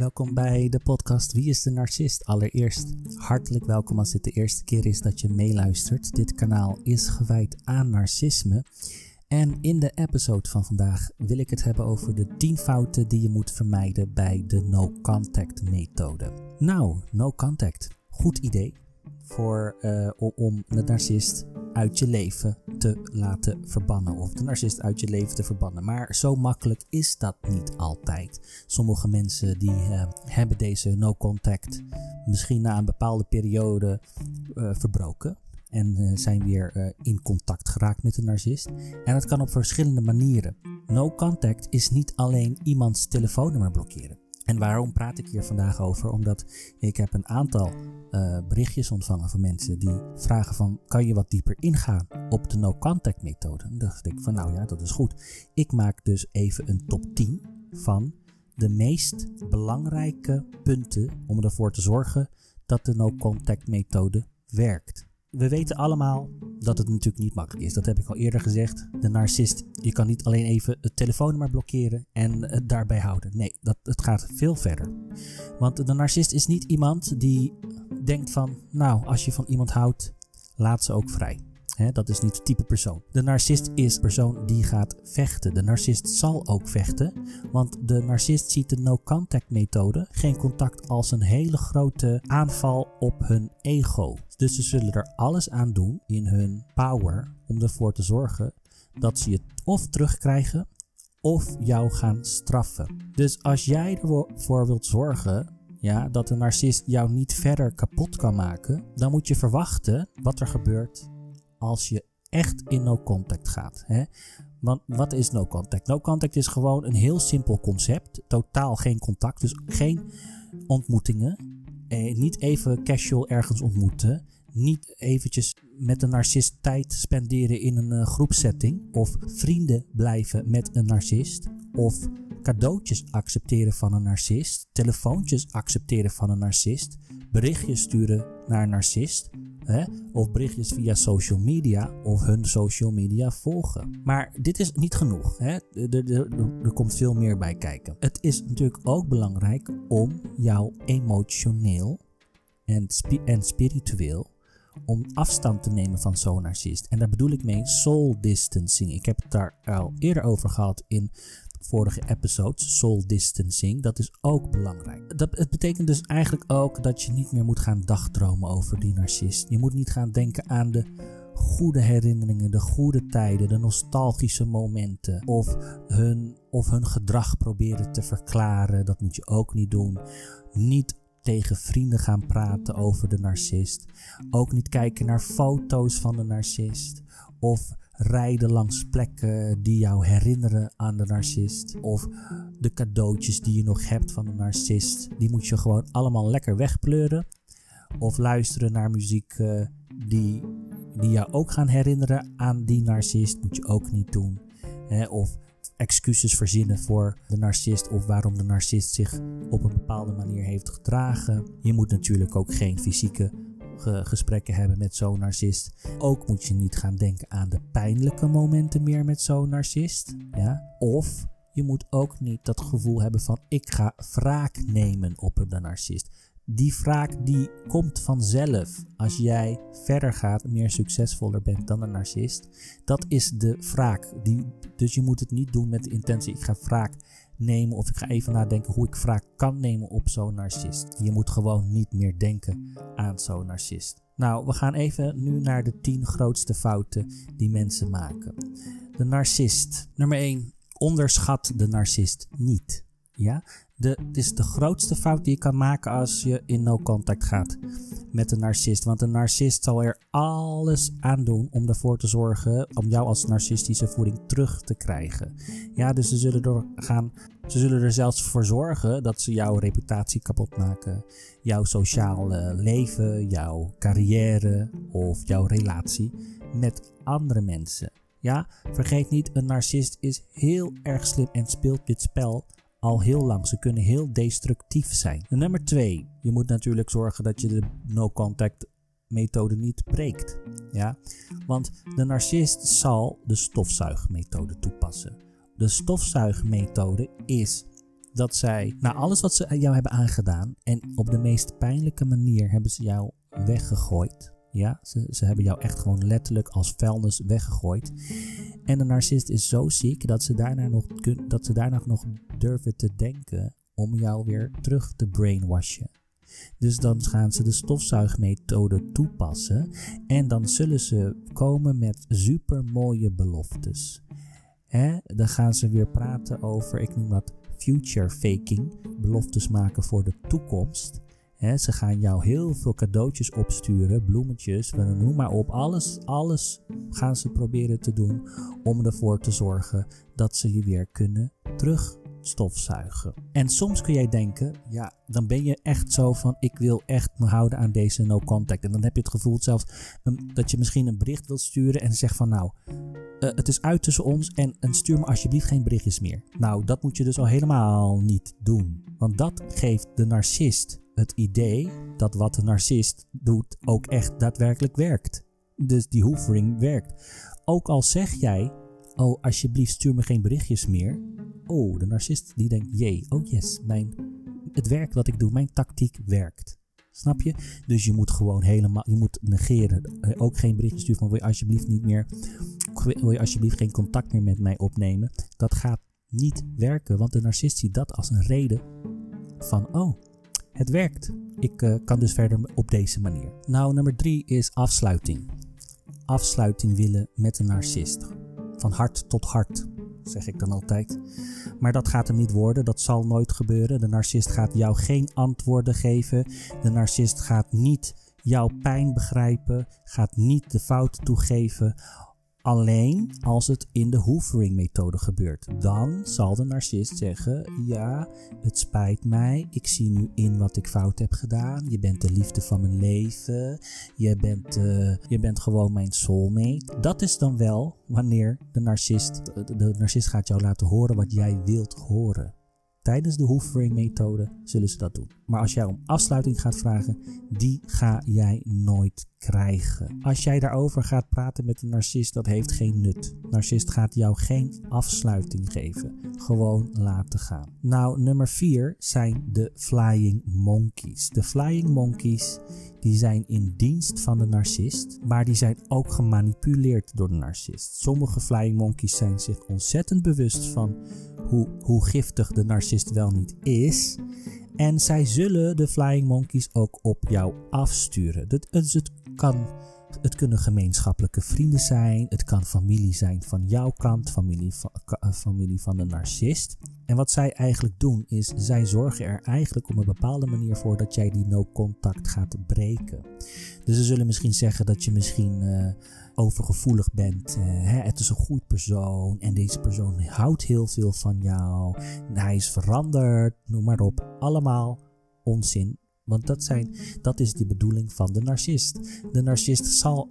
welkom bij de podcast Wie is de Narcist? Allereerst hartelijk welkom als dit de eerste keer is dat je meeluistert. Dit kanaal is gewijd aan narcisme. En in de episode van vandaag wil ik het hebben over de 10 fouten die je moet vermijden bij de no-contact methode. Nou, no contact. Goed idee voor, uh, om de narcist uit je leven te laten verbannen. Of de narcist uit je leven te verbannen. Maar zo makkelijk is dat niet altijd. Sommige mensen die uh, hebben deze no contact misschien na een bepaalde periode uh, verbroken. En uh, zijn weer in contact geraakt met de narcist. En dat kan op verschillende manieren. No contact is niet alleen iemands telefoonnummer blokkeren. En waarom praat ik hier vandaag over? Omdat ik heb een aantal uh, berichtjes ontvangen van mensen die vragen van... kan je wat dieper ingaan op de no-contact methode? En dacht ik van nou ja, dat is goed. Ik maak dus even een top 10 van de meest belangrijke punten... om ervoor te zorgen dat de no-contact methode werkt we weten allemaal dat het natuurlijk niet makkelijk is. Dat heb ik al eerder gezegd. De narcist, je kan niet alleen even het telefoonnummer blokkeren en het daarbij houden. Nee, dat, het gaat veel verder. Want de narcist is niet iemand die denkt van, nou, als je van iemand houdt, laat ze ook vrij dat is niet het type persoon. De narcist is een persoon die gaat vechten. De narcist zal ook vechten, want de narcist ziet de no-contact methode, geen contact, als een hele grote aanval op hun ego. Dus ze zullen er alles aan doen in hun power om ervoor te zorgen dat ze je of terugkrijgen of jou gaan straffen. Dus als jij ervoor wilt zorgen ja, dat de narcist jou niet verder kapot kan maken, dan moet je verwachten wat er gebeurt als je echt in no contact gaat. Hè? Want wat is no contact? No contact is gewoon een heel simpel concept. Totaal geen contact. Dus geen ontmoetingen. Eh, niet even casual ergens ontmoeten. Niet eventjes met een narcist tijd spenderen in een uh, groepsetting. Of vrienden blijven met een narcist. Of cadeautjes accepteren van een narcist. Telefoontjes accepteren van een narcist. Berichtjes sturen naar een narcist hè, of berichtjes via social media of hun social media volgen. Maar dit is niet genoeg. Hè. Er, er, komt veel meer bij kijken. Het is natuurlijk ook belangrijk om jou emotioneel en, en spiritueel om afstand te nemen van zo'n narcist. En daar bedoel ik mee soul distancing. Ik heb het daar al eerder over gehad in vorige episodes, soul distancing, dat is ook belangrijk. Dat, het betekent dus eigenlijk ook dat je niet meer moet gaan dagdromen over die narcist. Je moet niet gaan denken aan de goede herinneringen, de goede tijden, de nostalgische momenten. Of hun, of hun gedrag proberen te verklaren. Dat moet je ook niet doen. Niet tegen vrienden gaan praten over de narcist. Ook niet kijken naar foto's van de narcist. Of rijden langs plekken die jou herinneren aan de narcist. Of de cadeautjes die je nog hebt van de narcist. Die moet je gewoon allemaal lekker wegpleuren. Of luisteren naar muziek uh, die, die jou ook gaan herinneren aan die narcist. Moet je ook niet doen. Of excuses verzinnen voor de narcist of waarom de narcist zich op een bepaalde manier heeft gedragen. Je moet natuurlijk ook geen fysieke gesprekken hebben met zo'n narcist. Ook moet je niet gaan denken aan de pijnlijke momenten meer met zo'n narcist. Ja? Of je moet ook niet dat gevoel hebben van ik ga wraak nemen op een narcist. Die wraak die komt vanzelf als jij verder gaat, meer succesvoller bent dan een narcist. Dat is de wraak. Die, dus je moet het niet doen met de intentie ik ga wraak nemen of ik ga even nadenken hoe ik wraak kan nemen op zo'n narcist. Je moet gewoon niet meer denken aan zo'n narcist. Nou, we gaan even nu naar de 10 grootste fouten die mensen maken. De narcist. Nummer 1. Onderschat de narcist niet. Ja? De, het is de grootste fout die je kan maken als je in no contact gaat met een narcist. Want een narcist zal er alles aan doen om ervoor te zorgen om jou als narcistische voeding terug te krijgen. Ja, dus ze zullen er gaan. Ze zullen er zelfs voor zorgen dat ze jouw reputatie kapot maken, jouw sociale leven, jouw carrière of jouw relatie met andere mensen. Ja, vergeet niet, een narcist is heel erg slim en speelt dit spel al heel lang. Ze kunnen heel destructief zijn. Nummer twee, je moet natuurlijk zorgen dat je de no-contact methode niet breekt. Ja? Want de narcist zal de stofzuigmethode toepassen. De stofzuigmethode is dat zij, na alles wat ze jou hebben aangedaan en op de meest pijnlijke manier hebben ze jou weggegooid. Ja, ze, hebben jou echt gewoon letterlijk als vuilnis weggegooid. En de narcist is zo ziek dat ze daarna nog, dat ze daarna nog durven te denken om jou weer terug te brainwashen. Dus dan gaan ze de stofzuigmethode toepassen en dan zullen ze komen met supermooie beloftes. Hè? Dan gaan ze weer praten over, ik noem dat future faking, beloftes maken voor de toekomst. Ze gaan jou heel veel cadeautjes opsturen, bloemetjes, noem maar op. Alles, alles gaan ze proberen te doen om ervoor te zorgen dat ze je weer kunnen terug stofzuigen. En soms kun jij denken, ja, dan ben je echt zo van, ik wil echt me houden aan deze no contact. En dan heb je het gevoel zelfs um, dat je misschien een bericht wilt sturen en zegt van, nou, uh, het is uit tussen ons en, en stuur me alsjeblieft geen berichtjes meer. Nou, dat moet je dus al helemaal niet doen. Want dat geeft de narcist het idee dat wat de narcist doet ook echt daadwerkelijk werkt. Dus die hoovering werkt. Ook al zeg jij, oh alsjeblieft stuur me geen berichtjes meer, oh, de narcist die denkt, jee, oh yes, mijn, het werk wat ik doe, mijn tactiek werkt. Snap je? Dus je moet gewoon helemaal, je moet negeren. Eh, ook geen berichtje sturen van wil je alsjeblieft niet meer, wil je alsjeblieft geen contact meer met mij opnemen. Dat gaat niet werken, want de narcist ziet dat als een reden van, oh, het werkt. Ik uh, kan dus verder op deze manier. Nou, nummer drie is afsluiting. Afsluiting willen met een narcist. Van hart tot hart zeg ik dan altijd. Maar dat gaat hem niet worden, dat zal nooit gebeuren. De narcist gaat jou geen antwoorden geven. De narcist gaat niet jouw pijn begrijpen, gaat niet de fouten toegeven. Alleen als het in de hoovering methode gebeurt. Dan zal de narcist zeggen: Ja, het spijt mij. Ik zie nu in wat ik fout heb gedaan. Je bent de liefde van mijn leven. Je bent, uh, je bent gewoon mijn soulmate. Dat is dan wel wanneer de narcist, de, de narcist gaat jou laten horen wat jij wilt horen. Tijdens de hoovering methode zullen ze dat doen. Maar als jij om afsluiting gaat vragen, die ga jij nooit Als jij daarover gaat praten met een narcist, dat heeft geen nut. Narcist gaat jou geen afsluiting geven. Gewoon laten gaan. Nou, nummer 4 zijn de flying monkeys. De flying monkeys die zijn in dienst van de narcist, maar die zijn ook gemanipuleerd door de narcist. Sommige flying monkeys zijn zich ontzettend bewust van hoe, hoe giftig de narcist wel niet is. En zij zullen de flying monkeys ook op jou afsturen. Dus het kan het kunnen gemeenschappelijke vrienden zijn, het kan familie zijn van jouw kant, familie van, eh, familie van de narcist. En wat zij eigenlijk doen is, zij zorgen er eigenlijk op een bepaalde manier voor dat jij die no-contact gaat breken. Dus ze zullen misschien zeggen dat je misschien uh, overgevoelig bent. Uh, hè, het is een goed persoon en deze persoon houdt heel veel van jou. Hij is veranderd, noem maar op. Allemaal onzin want dat, zijn, dat is de bedoeling van de narcist. De narcist zal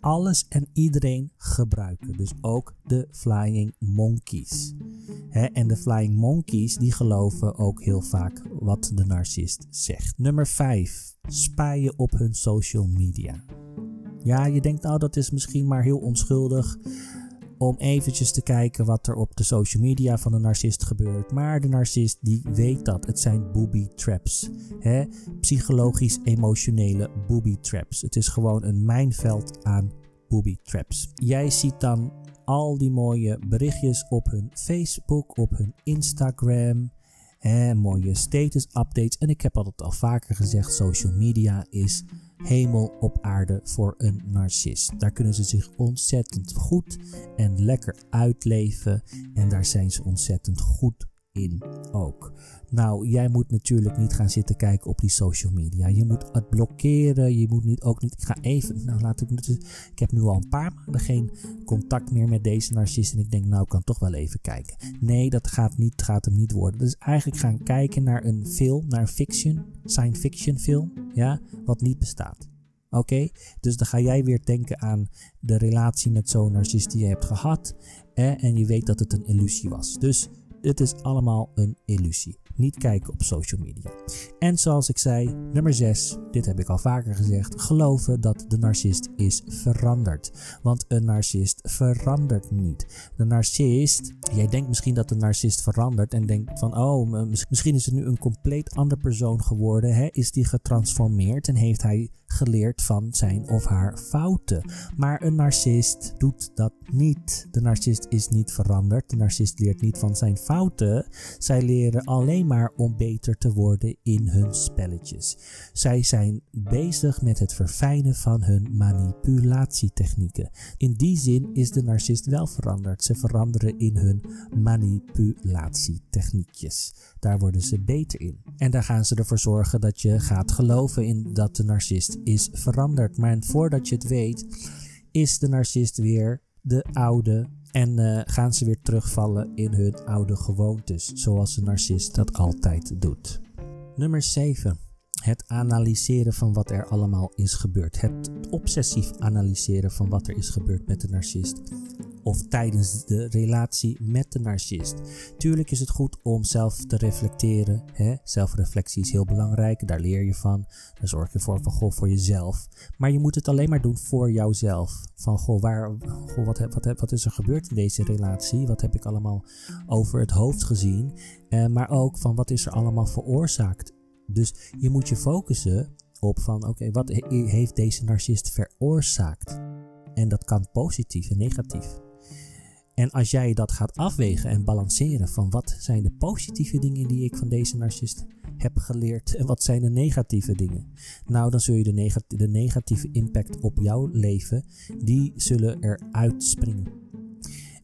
alles en iedereen gebruiken. Dus ook de flying monkeys. en de flying monkeys die geloven ook heel vaak wat de narcist zegt. Nummer 5. Spaaien op hun social media. Ja, je denkt nou dat is misschien maar heel onschuldig om eventjes te kijken wat er op de social media van de narcist gebeurt. Maar de narcist die weet dat. Het zijn booby traps. Hè? Psychologisch emotionele booby traps. Het is gewoon een mijnveld aan booby traps. Jij ziet dan al die mooie berichtjes op hun Facebook, op hun Instagram. Hè, mooie status updates. En ik heb altijd al vaker gezegd: social media is hemel op aarde voor een narcist. Daar kunnen ze zich ontzettend goed en lekker uitleven en daar zijn ze ontzettend goed in ook. Nou, jij moet natuurlijk niet gaan zitten kijken op die social media. Je moet het blokkeren. Je moet niet ook niet. Ik ga even. Nou, laat ik. Ik heb nu al een paar maanden geen contact meer met deze narcist. En ik denk, nou, ik kan toch wel even kijken. Nee, dat gaat, niet, gaat hem niet worden. Dus eigenlijk gaan kijken naar een film, naar een fiction, science fiction film. Ja, wat niet bestaat. Oké, dus dan ga jij weer denken aan de relatie met zo'n narcist die je hebt gehad. en je weet dat het een illusie was. Dus het is allemaal een illusie. Niet kijken op social media. En zoals ik zei, nummer 6, dit heb ik al vaker gezegd, geloven dat de narcist is veranderd. Want een narcist verandert niet. De narcist, jij denkt misschien dat de narcist verandert en denkt van, oh, misschien is het nu een compleet ander persoon geworden. Hè? Is die getransformeerd en heeft hij geleerd van zijn of haar fouten. Maar een narcist doet dat niet. De narcist is niet veranderd. De narcist leert niet van zijn fouten. Zij leren alleen maar om beter te worden in hun spelletjes. Zij zijn bezig met het verfijnen van hun manipulatietechnieken. In die zin is de narcist wel veranderd. Ze veranderen in hun manipulatietechniekjes. Daar worden ze beter in. En daar gaan ze ervoor zorgen dat je gaat geloven in dat de narcist is veranderd. Maar voordat je het weet, is de narcist weer de oude en uh, gaan ze weer terugvallen in hun oude gewoontes, zoals de narcist dat altijd doet. Nummer 7. Het analyseren van wat er allemaal is gebeurd. Het obsessief analyseren van wat er is gebeurd met de narcist of tijdens de relatie met de narcist. Tuurlijk is het goed om zelf te reflecteren. Hè? Zelfreflectie is heel belangrijk, daar leer je van. Daar zorg je voor van goh, voor jezelf. Maar je moet het alleen maar doen voor jouzelf. Van goh, waar, goh wat, wat, wat is er gebeurd in deze relatie? Wat heb ik allemaal over het hoofd gezien? Eh, maar ook van wat is er allemaal veroorzaakt? Dus je moet je focussen op van oké, wat heeft deze narcist veroorzaakt? En dat kan positief en negatief. En als jij dat gaat afwegen en balanceren van wat zijn de positieve dingen die ik van deze narcist heb geleerd en wat zijn de negatieve dingen. Nou, dan zul je de, de negatieve impact op jouw leven, die zullen eruit springen.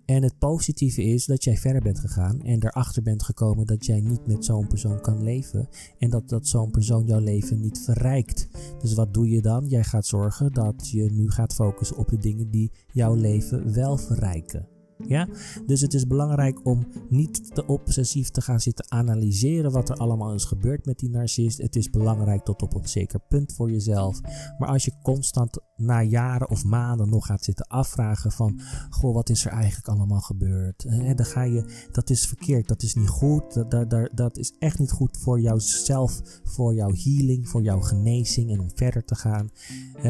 En het positieve is dat jij verder bent gegaan en erachter bent gekomen dat jij niet met zo'n persoon kan leven en dat, dat zo'n persoon jouw leven niet verrijkt. Dus wat doe je dan? Jij gaat zorgen dat je nu gaat focussen op de dingen die jouw leven wel verrijken. Ja? Dus het is belangrijk om niet te obsessief te gaan zitten analyseren wat er allemaal is gebeurd met die narcist. Het is belangrijk tot op een zeker punt voor jezelf. Maar als je constant na jaren of maanden nog gaat zitten afvragen van, goh, wat is er eigenlijk allemaal gebeurd? dan ga je, dat is verkeerd, dat is niet goed, dat, dat, is echt niet goed voor jouzelf, voor jouw healing, voor jouw genezing en om verder te gaan.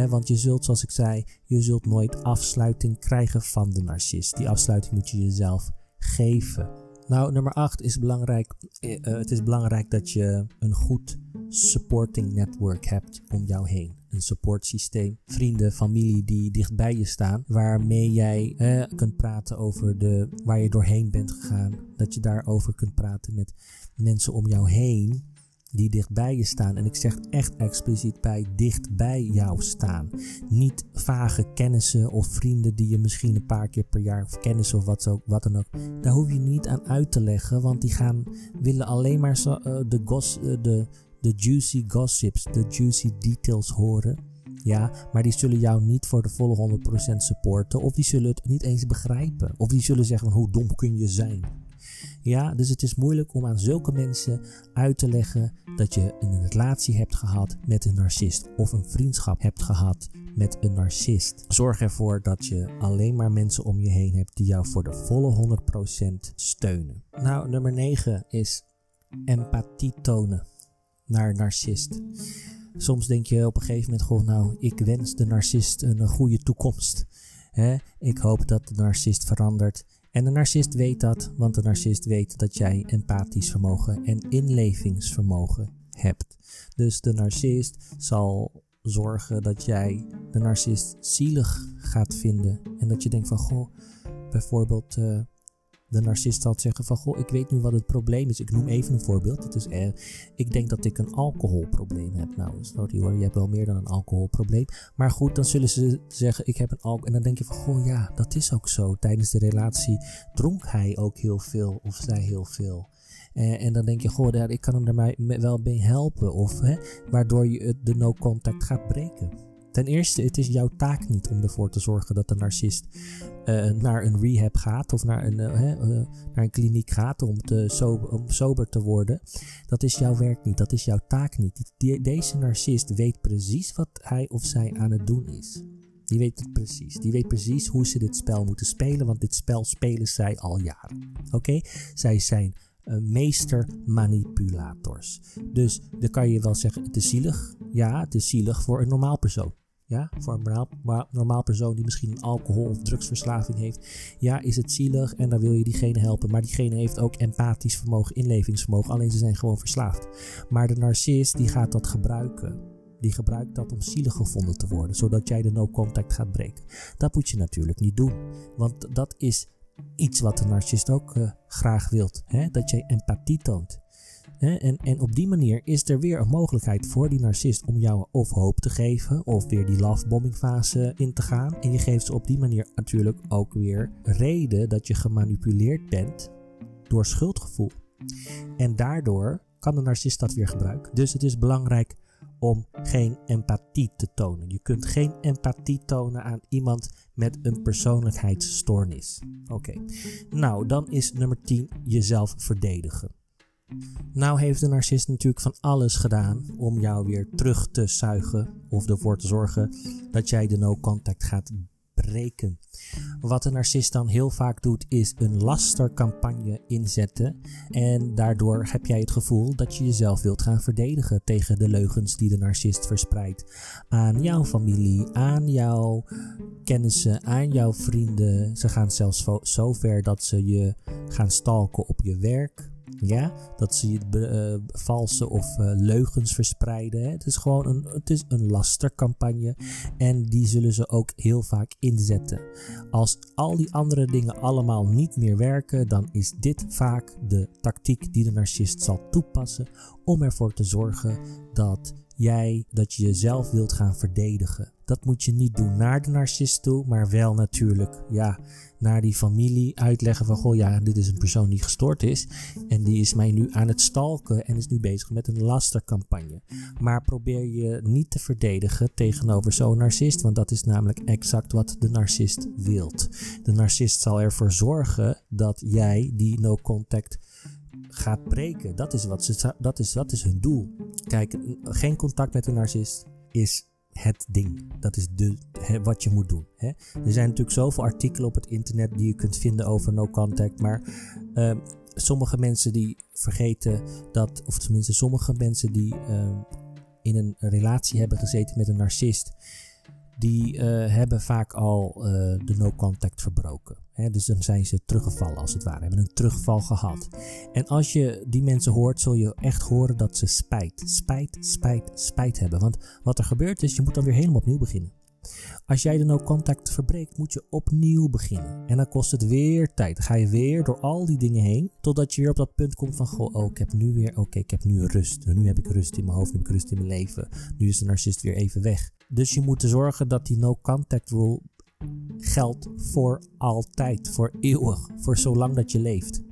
want je zult, zoals ik zei, je zult nooit afsluiting krijgen van de narcist. Die afsluiting moet je jezelf geven. Nou, nummer 8 is belangrijk. Uh, het is belangrijk dat je een goed supporting network hebt om jou heen. Een supportsysteem, vrienden, familie die dichtbij je staan, waarmee jij kunt praten over de, waar je doorheen bent gegaan. Dat je daarover kunt praten met mensen om jou heen die dichtbij je staan. En ik zeg echt expliciet bij dichtbij jou staan. Niet vage kennissen of vrienden die je misschien een paar keer per jaar of kennissen of wat, wat dan ook. Daar hoef je niet aan uit te leggen, want die gaan willen alleen maar uh, de, uh, de, de juicy gossips, de juicy details horen. Ja, maar die zullen jou niet voor de volle 100% supporten. Of die zullen het niet eens begrijpen. Of die zullen zeggen: hoe dom kun je zijn? Ja, dus het is moeilijk om aan zulke mensen uit te leggen dat je een relatie hebt gehad met een narcist of een vriendschap hebt gehad met een narcist. Zorg ervoor dat je alleen maar mensen om je heen hebt die jou voor de volle 100% steunen. Nou, nummer 9 is empathie tonen naar narcist. Soms denk je op een gegeven moment gewoon, nou, ik wens de narcist een goede toekomst. Ik hoop dat de narcist verandert. En de narcist weet dat, want de narcist weet dat jij empathisch vermogen en inlevingsvermogen hebt. Dus de narcist zal zorgen dat jij de narcist zielig gaat vinden. En dat je denkt van, goh, bijvoorbeeld... Uh, de narcist zal zeggen van, goh, ik weet nu wat het probleem is. Ik noem even een voorbeeld. Het is, eh, ik denk dat ik een alcoholprobleem heb. Nou, sorry hoor, je hebt wel meer dan een alcoholprobleem. Maar goed, dan zullen ze zeggen, ik heb een alcohol. En dan denk je van, goh, ja, dat is ook zo. Tijdens de relatie dronk hij ook heel veel of zij heel veel. Eh, en dan denk je, goh, ik kan hem er wel mee helpen. Of, hè, waardoor je de no-contact gaat breken. Ten eerste, het is jouw taak niet om ervoor te zorgen dat de narcist uh, naar een rehab gaat of naar een, uh, uh, naar een kliniek gaat om, te sober, om sober te worden. Dat is jouw werk niet, dat is jouw taak niet. Deze narcist weet precies wat hij of zij aan het doen is. Die weet het precies. Die weet precies hoe ze dit spel moeten spelen, want dit spel spelen zij al jaren. Oké? Zij zijn uh, meester manipulators. Dus dan kan je wel zeggen, het is zielig. Ja, het is zielig voor een normaal persoon. Ja, voor een normaal, normaal persoon die misschien een alcohol- of drugsverslaving heeft. Ja, is het zielig en dan wil je diegene helpen. Maar diegene heeft ook empathisch vermogen, inlevingsvermogen. Alleen ze zijn gewoon verslaafd. Maar de narcist die gaat dat gebruiken. Die gebruikt dat om zielig gevonden te worden, zodat jij de no-contact gaat breken. Dat moet je natuurlijk niet doen, want dat is iets wat de narcist ook uh, graag wilt. Hè? Dat jij empathie toont. En, en op die manier is er weer een mogelijkheid voor die narcist om jou of hoop te geven, of weer die lovebombing fase in te gaan. En je geeft ze op die manier natuurlijk ook weer reden dat je gemanipuleerd bent door schuldgevoel. En daardoor kan de narcist dat weer gebruiken. Dus het is belangrijk om geen empathie te tonen. Je kunt geen empathie tonen aan iemand met een persoonlijkheidsstoornis. Oké, nou dan is nummer 10 jezelf verdedigen. Nou heeft de narcist natuurlijk van alles gedaan om jou weer terug te zuigen of ervoor te zorgen dat jij de no-contact gaat breken. Wat een narcist dan heel vaak doet, is een lastercampagne inzetten. En daardoor heb jij het gevoel dat je jezelf wilt gaan verdedigen tegen de leugens die de narcist verspreidt. Aan jouw familie, aan jouw kennissen, aan jouw vrienden. Ze gaan zelfs zo ver dat ze je gaan stalken op je werk ja, dat ze je uh, valse of uh, leugens verspreiden. Hè. Het is gewoon een, het is een lastercampagne. En die zullen ze ook heel vaak inzetten. Als al die andere dingen allemaal niet meer werken, dan is dit vaak de tactiek die de narcist zal toepassen om ervoor te zorgen dat jij dat je jezelf wilt gaan verdedigen. Dat moet je niet doen naar de narcist toe, maar wel natuurlijk ja, naar die familie uitleggen van goh ja, dit is een persoon die gestoord is en die is mij nu aan het stalken en is nu bezig met een lastercampagne. Maar probeer je niet te verdedigen tegenover zo'n narcist, want dat is namelijk exact wat de narcist wilt. De narcist zal ervoor zorgen dat jij die no contact gaat breken. Dat is, wat ze, dat, is, dat is hun doel. Kijk, geen contact met een narcist is het ding. Dat is de, wat je moet doen. Hè? Er zijn natuurlijk zoveel artikelen op het internet die je kunt vinden over no contact. Maar uh, sommige mensen die vergeten dat, of tenminste sommige mensen die uh, in een relatie hebben gezeten met een narcist die uh, hebben vaak al uh, de no-contact verbroken. Dus dan zijn ze teruggevallen als het ware, hebben een terugval gehad. En als je die mensen hoort, zul je echt horen dat ze spijt, spijt, spijt, spijt hebben. Want wat er gebeurt is, je moet dan weer helemaal opnieuw beginnen. Als jij de no-contact verbreekt, moet je opnieuw beginnen. En dan kost het weer tijd. Dan ga je weer door al die dingen heen, totdat je weer op dat punt komt van, goh, oh, ik heb nu weer, oké, ik heb nu rust. Nu heb ik rust in mijn hoofd, nu heb ik rust in mijn leven. Nu is de narcist weer even weg. Dus je moet zorgen dat die no-contact rule geldt voor altijd, voor eeuwig, voor zolang dat je leeft.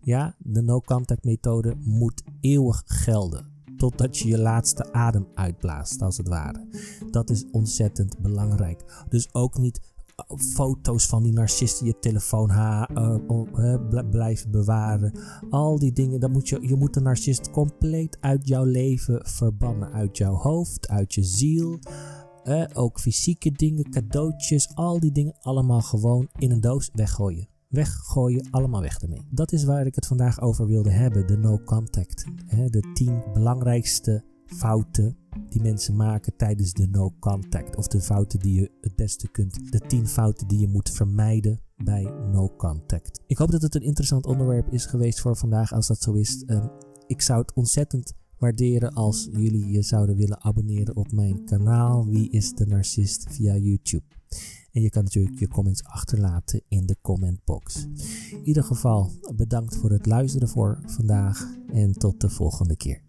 Ja, de no-contact methode moet eeuwig gelden totdat je je laatste adem uitblaast, als het ware. Dat is ontzettend belangrijk. Dus ook niet eh, foto's van die narcisten je telefoon ha, uh, blijven bewaren. Al die dingen, dan moet je, je moet de narcist compleet uit jouw leven verbannen. Uit jouw hoofd, uit je ziel. ook fysieke dingen, cadeautjes, al die dingen allemaal gewoon in een doos weggooien weggooien, allemaal weg ermee. Dat is waar ik het vandaag over wilde hebben, de no contact. de 10 belangrijkste fouten die mensen maken tijdens de no contact. Of de fouten die je het beste kunt. De 10 fouten die je moet vermijden bij no contact. Ik hoop dat het een interessant onderwerp is geweest voor vandaag. Als dat zo is, um, ik zou het ontzettend waarderen als jullie je zouden willen abonneren op mijn kanaal Wie is de Narcist via YouTube. En je kan natuurlijk je comments achterlaten in de commentbox. In ieder geval bedankt voor het luisteren voor vandaag en tot de volgende keer.